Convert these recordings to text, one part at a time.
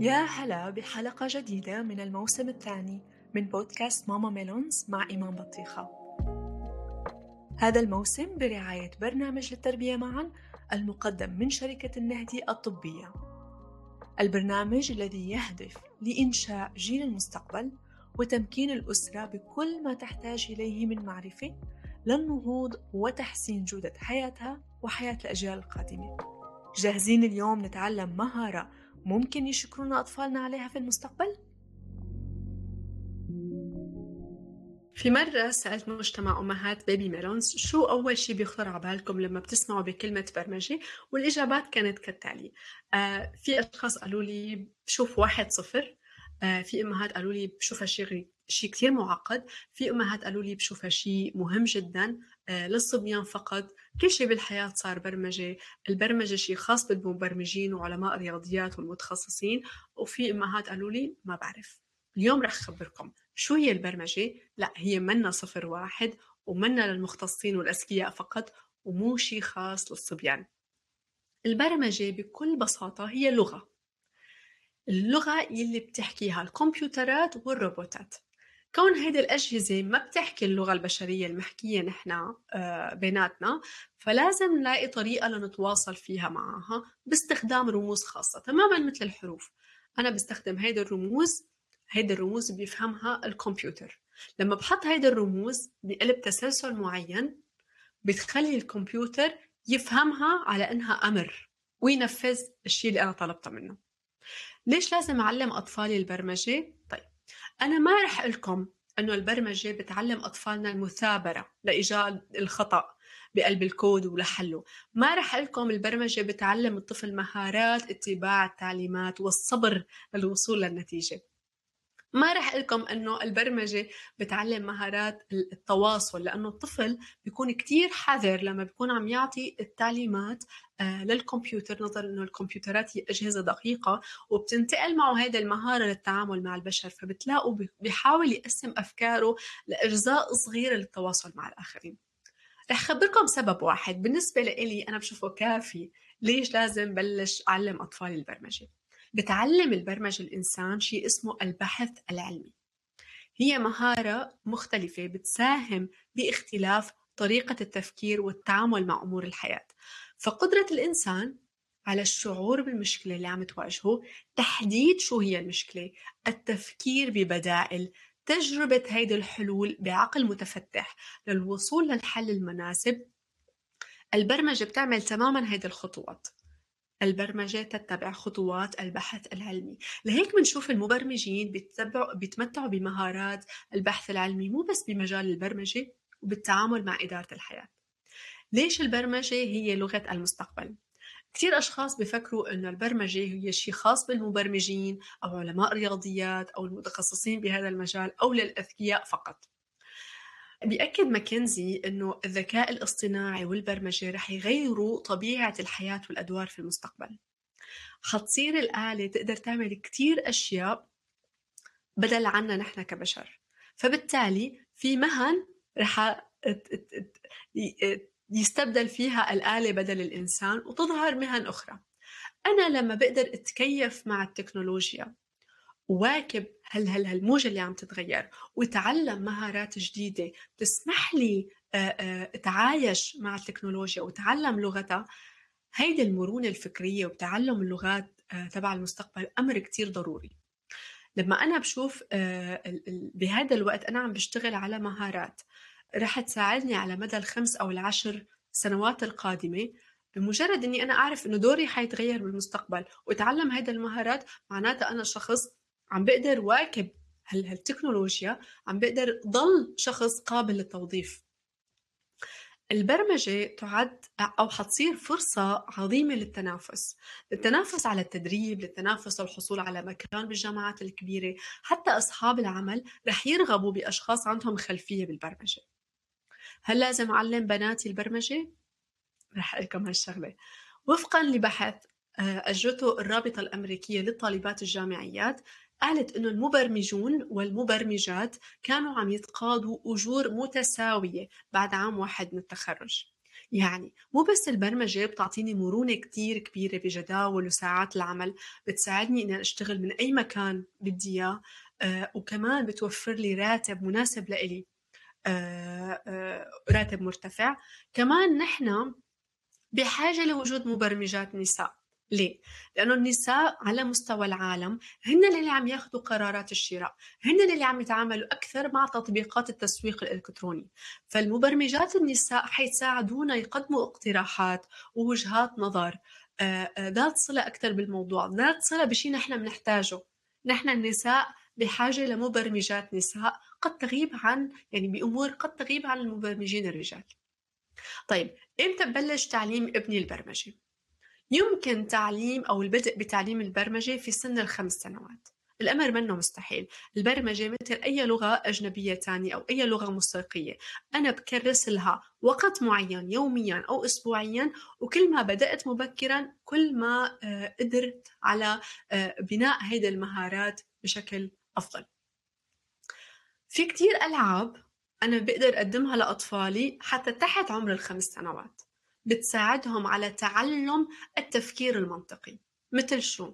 يا هلا بحلقة جديدة من الموسم الثاني من بودكاست ماما ميلونز مع إيمان بطيخة. هذا الموسم برعاية برنامج للتربية معا المقدم من شركة النهدي الطبية. البرنامج الذي يهدف لإنشاء جيل المستقبل وتمكين الأسرة بكل ما تحتاج إليه من معرفة للنهوض وتحسين جودة حياتها وحياة الأجيال القادمة. جاهزين اليوم نتعلم مهارة ممكن يشكرونا أطفالنا عليها في المستقبل؟ في مرة سألت مجتمع أمهات بيبي ميلونز شو أول شي بيخطر على بالكم لما بتسمعوا بكلمة برمجة؟ والإجابات كانت كالتالي. آه في أشخاص قالوا لي بشوف واحد صفر. آه في أمهات قالوا لي بشوفها شيء شيء كثير معقد. في أمهات قالوا لي بشوفها شيء مهم جدا. آه للصبيان فقط. كل شيء بالحياة صار برمجة البرمجة شيء خاص بالمبرمجين وعلماء الرياضيات والمتخصصين وفي أمهات قالوا لي ما بعرف. اليوم رح أخبركم شو هي البرمجة؟ لا هي منا صفر واحد ومنا للمختصين والأذكياء فقط ومو شيء خاص للصبيان. البرمجة بكل بساطة هي لغة. اللغة يلي بتحكيها الكمبيوترات والروبوتات. كون هيدي الأجهزة ما بتحكي اللغة البشرية المحكية نحن آه، بيناتنا فلازم نلاقي طريقة لنتواصل فيها معها باستخدام رموز خاصة تماما مثل الحروف. أنا بستخدم هيدي الرموز هيدي الرموز بيفهمها الكمبيوتر. لما بحط هيدي الرموز بقلب تسلسل معين بتخلي الكمبيوتر يفهمها على إنها أمر وينفذ الشيء اللي أنا طلبته منه. ليش لازم أعلم أطفالي البرمجة؟ طيب أنا ما رح لكم أنه البرمجة بتعلم أطفالنا المثابرة لإيجاد الخطأ بقلب الكود ولحله. ما رح لكم البرمجة بتعلم الطفل مهارات اتباع التعليمات والصبر للوصول للنتيجة. ما رح لكم إنه البرمجة بتعلم مهارات التواصل لأنه الطفل بيكون كتير حذر لما بيكون عم يعطي التعليمات آه، للكمبيوتر نظرا إنه الكمبيوترات هي أجهزة دقيقة وبتنتقل معه هذه المهارة للتعامل مع البشر فبتلاقوا بيحاول يقسم أفكاره لأجزاء صغيرة للتواصل مع الآخرين. رح خبركم سبب واحد بالنسبة لي أنا بشوفه كافي ليش لازم بلش أعلم اطفالي البرمجة؟ بتعلم البرمجة الإنسان شيء اسمه البحث العلمي. هي مهارة مختلفة بتساهم باختلاف طريقة التفكير والتعامل مع أمور الحياة. فقدرة الإنسان على الشعور بالمشكلة اللي عم تواجهه تحديد شو هي المشكلة التفكير ببدائل تجربة هيدي الحلول بعقل متفتح للوصول للحل المناسب البرمجة بتعمل تماما هيدي الخطوات. البرمجة تتبع خطوات البحث العلمي. لهيك بنشوف المبرمجين بيتبعوا بيتمتعوا بمهارات البحث العلمي مو بس بمجال البرمجة وبالتعامل مع إدارة الحياة. ليش البرمجة هي لغة المستقبل؟ كثير أشخاص بفكروا إنه البرمجة هي شيء خاص بالمبرمجين أو علماء رياضيات أو المتخصصين بهذا المجال أو للأذكياء فقط. بيأكد ماكنزي أنه الذكاء الاصطناعي والبرمجة رح يغيروا طبيعة الحياة والأدوار في المستقبل. حتصير الآلة تقدر تعمل كتير أشياء بدل عنا نحن كبشر. فبالتالي في مهن رح يستبدل فيها الآلة بدل الإنسان وتظهر مهن أخرى. أنا لما بقدر أتكيف مع التكنولوجيا وواكب هل هل هالموجة اللي عم تتغير وتعلم مهارات جديدة. تسمح لي أتعايش مع التكنولوجيا وتعلم لغتها. هيدي المرونة الفكرية وتعلم اللغات تبع المستقبل أمر كتير ضروري. لما أنا بشوف بهذا الوقت أنا عم بشتغل على مهارات رح تساعدني على مدى الخمس أو العشر سنوات القادمة بمجرد إني أنا أعرف إنه دوري حيتغير بالمستقبل واتعلم هيدا المهارات معناتها أنا شخص عم بقدر واكب هالتكنولوجيا عم بقدر ضل شخص قابل للتوظيف. البرمجة تعد أو حتصير فرصة عظيمة للتنافس. للتنافس على التدريب للتنافس والحصول على مكان بالجامعات الكبيرة. حتى أصحاب العمل رح يرغبوا بأشخاص عندهم خلفية بالبرمجة. هل لازم أعلم بناتي البرمجة؟ رح لكم هالشغلة. وفقا لبحث آه، أجرته الرابطة الأمريكية للطالبات الجامعيات قالت إنه المبرمجون والمبرمجات كانوا عم يتقاضوا أجور متساوية بعد عام واحد من التخرج. يعني مو بس البرمجة بتعطيني مرونة كتير كبيرة بجداول وساعات العمل بتساعدني إني أشتغل من أي مكان بدي إياه آه وكمان بتوفر لي راتب مناسب لإلي آه آه راتب مرتفع. كمان نحن بحاجة لوجود مبرمجات نساء. ليه؟ لأنه النساء على مستوى العالم هن اللي عم ياخذوا قرارات الشراء هن اللي عم يتعاملوا أكثر مع تطبيقات التسويق الإلكتروني فالمبرمجات النساء حيساعدونا يقدموا اقتراحات ووجهات نظر آه، آه، ذات صلة أكثر بالموضوع ذات صلة بشيء نحن بنحتاجه نحن النساء بحاجة لمبرمجات نساء قد تغيب عن يعني بأمور قد تغيب عن المبرمجين الرجال طيب إمتى ببلش تعليم ابني البرمجة؟ يمكن تعليم أو البدء بتعليم البرمجة في سن الخمس سنوات. الأمر منه مستحيل. البرمجة مثل أي لغة أجنبية تانية أو أي لغة موسيقية. أنا بكرس لها وقت معين يوميا أو أسبوعيا وكل ما بدأت مبكرا كل ما آه، قدرت على آه، بناء هيدي المهارات بشكل أفضل. في كتير ألعاب أنا بقدر أقدمها لأطفالي حتى تحت عمر الخمس سنوات. بتساعدهم على تعلم التفكير المنطقي. مثل شو؟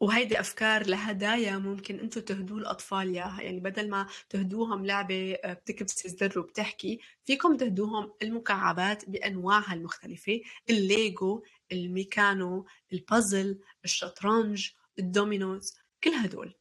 وهيدي أفكار لهدايا ممكن أنتم تهدوا الأطفال إياها. يعني بدل ما تهدوهم لعبة آه، بتكبس الزر وبتحكي فيكم تهدوهم المكعبات بأنواعها المختلفة. الليجو الميكانو البازل الشطرنج الدومينوز كل هدول.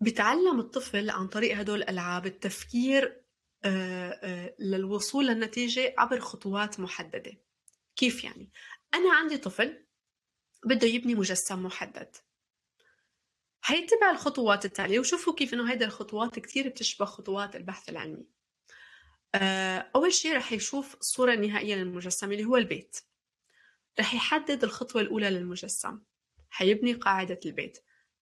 بتعلم الطفل عن طريق هدول الألعاب التفكير للوصول للنتيجة عبر خطوات محددة. كيف يعني؟ أنا عندي طفل بده يبني مجسم محدد. هيتبع الخطوات التالية وشوفوا كيف إنه هيدا الخطوات كتير بتشبه خطوات البحث العلمي. آه، أول شيء رح يشوف الصورة النهائية للمجسم اللي هو البيت. رح يحدد الخطوة الأولى للمجسم. حيبني قاعدة البيت.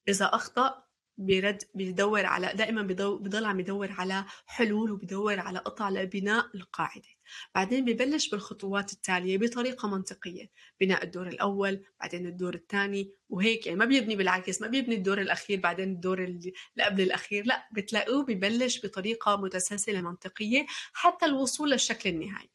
إذا أخطأ بيرد بيدور على دائما بضل عم يدور على حلول وبيدور على قطع لبناء القاعدة. بعدين ببلش بالخطوات التالية بطريقة منطقية. بناء الدور الأول بعدين الدور الثاني وهيك. يعني ما بيبني بالعكس ما بيبني الدور الأخير بعدين الدور اللي قبل الأخير. لا بتلاقوه ببلش بطريقة متسلسلة منطقية حتى الوصول للشكل النهائي.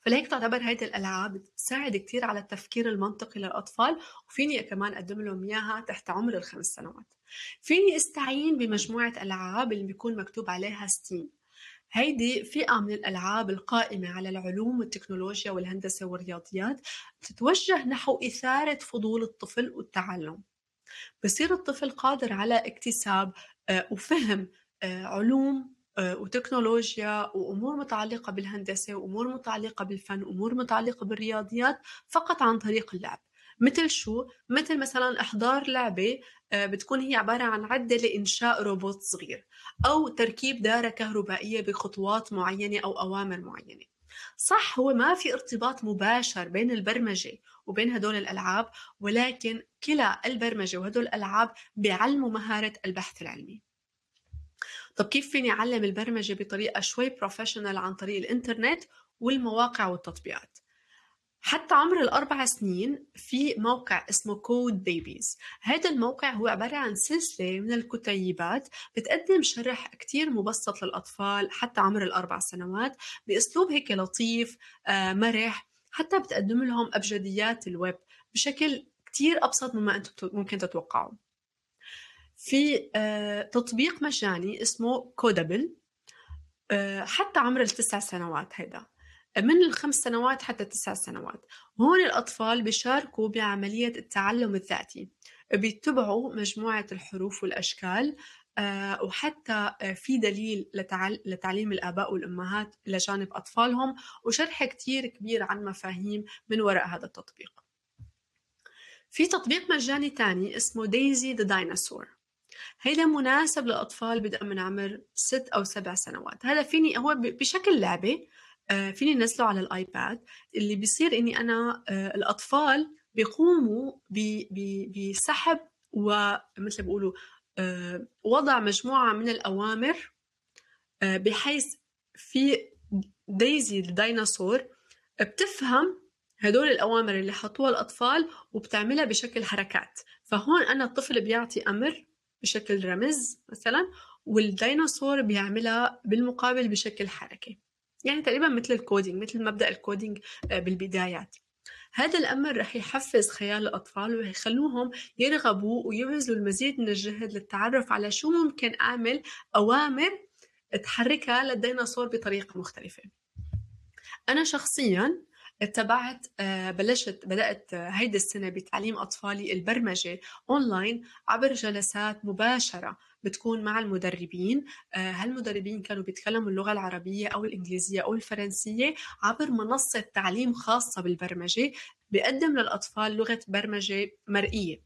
فلهيك تعتبر هيدي الألعاب بتساعد كثير على التفكير المنطقي للأطفال وفيني كمان أقدم لهم إياها تحت عمر الخمس سنوات. فيني أستعين بمجموعة ألعاب اللي بيكون مكتوب عليها ستيم هيدي فئة من الألعاب القائمة على العلوم والتكنولوجيا والهندسة والرياضيات بتتوجه نحو إثارة فضول الطفل والتعلم. بصير الطفل قادر على اكتساب آه، وفهم آه، علوم وتكنولوجيا وأمور متعلقة بالهندسة وأمور متعلقة بالفن وأمور متعلقة بالرياضيات فقط عن طريق اللعب. مثل شو؟ مثل مثلا إحضار لعبة آه، بتكون هي عبارة عن عدة لإنشاء روبوت صغير أو تركيب دارة كهربائية بخطوات معينة أو أوامر معينة. صح هو ما في ارتباط مباشر بين البرمجة وبين هدول الألعاب ولكن كلا البرمجة وهدول الألعاب بيعلموا مهارة البحث العلمي. طب كيف فيني أعلم البرمجة بطريقة شوي professional عن طريق الإنترنت والمواقع والتطبيقات؟ حتى عمر الأربع سنين في موقع اسمه Code Babies هذا الموقع هو عبارة عن سلسلة من الكتيبات بتقدم شرح كتير مبسط للأطفال حتى عمر الأربع سنوات بأسلوب هيك لطيف آه مرح حتى بتقدم لهم أبجديات الويب بشكل كتير أبسط مما أنتم ممكن تتوقعوا. في آه، تطبيق مجاني اسمه كودابل آه، حتى عمر التسع سنوات هيدا. من الخمس سنوات حتى التسع سنوات. هون الأطفال بيشاركوا بعملية التعلم الذاتي. بيتبعوا مجموعة الحروف والأشكال آه، وحتى في دليل لتعليم الآباء والأمهات لجانب أطفالهم وشرح كتير كبير عن مفاهيم من وراء هذا التطبيق. في تطبيق مجاني تاني اسمه دايزي ذا دايناصور هيدا مناسب للأطفال بدءا من عمر ست أو سبع سنوات. هذا فيني هو بشكل لعبة آه، فيني نزله على الآيباد. اللي بيصير إني أنا آه، الأطفال بيقوموا بسحب ومثل بيقولوا آه، وضع مجموعة من الأوامر بحيث في دايزي الديناصور بتفهم هدول الأوامر اللي حطوها الأطفال وبتعملها بشكل حركات. فهون أنا الطفل بيعطي أمر بشكل رمز مثلا والديناصور بيعملها بالمقابل بشكل حركي. يعني تقريبا مثل ال coding مثل مبدأ ال coding آه، بالبدايات. هذا الأمر رح يحفز خيال الأطفال ويخلوهم يرغبوا ويبذلوا المزيد من الجهد للتعرف على شو ممكن أعمل أوامر تحركها للديناصور بطريقة مختلفة. أنا شخصيا اتبعت آه، بلشت بدأت هيدي السنة بتعليم أطفالي البرمجة أونلاين عبر جلسات مباشرة بتكون مع المدربين. آه، هالمدربين كانوا بيتكلموا اللغة العربية أو الإنجليزية أو الفرنسية عبر منصة تعليم خاصة بالبرمجة بيقدم للأطفال لغة برمجة مرئية.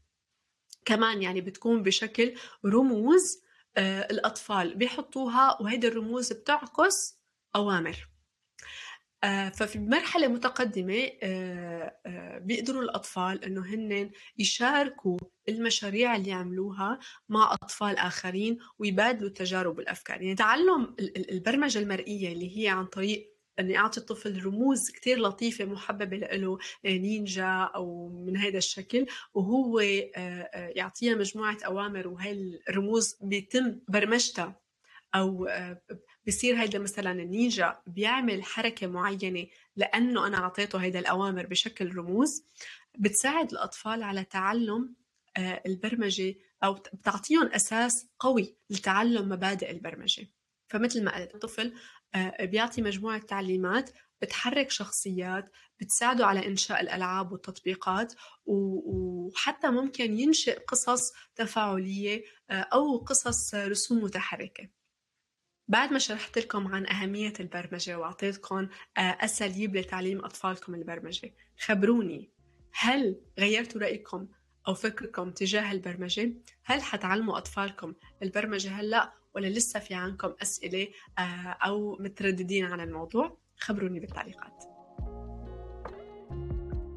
كمان يعني بتكون بشكل رموز آه، الأطفال بيحطوها وهيدي الرموز بتعكس أوامر. آه، ففي مرحلة متقدمة آه، آه، بيقدروا الأطفال إنه هن يشاركوا المشاريع اللي يعملوها مع أطفال آخرين ويبادلوا التجارب والأفكار. يعني تعلم البرمجة المرئية اللي هي عن طريق إني أعطي الطفل رموز كتير لطيفة محببة له نينجا أو من هذا الشكل وهو يعطيها مجموعة أوامر وهي الرموز بيتم برمجتها أو بصير هيدا مثلا النينجا بيعمل حركة معينة لأنه أنا أعطيته هيدا الأوامر بشكل رموز بتساعد الأطفال على تعلم آه، البرمجة أو بتعطيهم أساس قوي لتعلم مبادئ البرمجة. فمثل ما قلت الطفل آه، بيعطي مجموعة تعليمات بتحرك شخصيات بتساعده على إنشاء الألعاب والتطبيقات وحتى ممكن ينشئ قصص تفاعلية آه، أو قصص رسوم متحركة. بعد ما شرحت لكم عن أهمية البرمجة وأعطيتكم آه، أساليب لتعليم أطفالكم البرمجة خبروني هل غيرتوا رأيكم أو فكركم تجاه البرمجة؟ هل حتعلموا أطفالكم البرمجة هلأ ولا لسه في عندكم أسئلة آه، أو مترددين عن الموضوع؟ خبروني بالتعليقات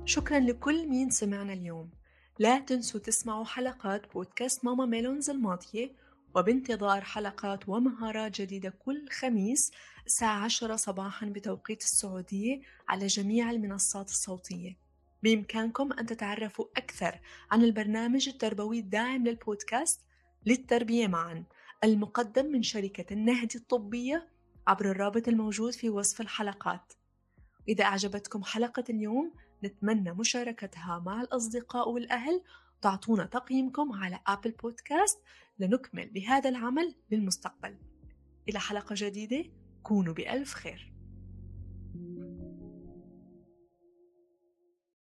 شكرا لكل مين سمعنا اليوم لا تنسوا تسمعوا حلقات بودكاست ماما ميلونز الماضية وبانتظار حلقات ومهارات جديدة كل خميس الساعة 10 صباحا بتوقيت السعودية على جميع المنصات الصوتية. بإمكانكم أن تتعرفوا أكثر عن البرنامج التربوي الداعم للبودكاست للتربية معا المقدم من شركة النهدي الطبية عبر الرابط الموجود في وصف الحلقات. إذا أعجبتكم حلقة اليوم نتمنى مشاركتها مع الأصدقاء والأهل. تعطونا تقييمكم على أبل بودكاست لنكمل بهذا العمل للمستقبل إلى حلقة جديدة كونوا بألف خير.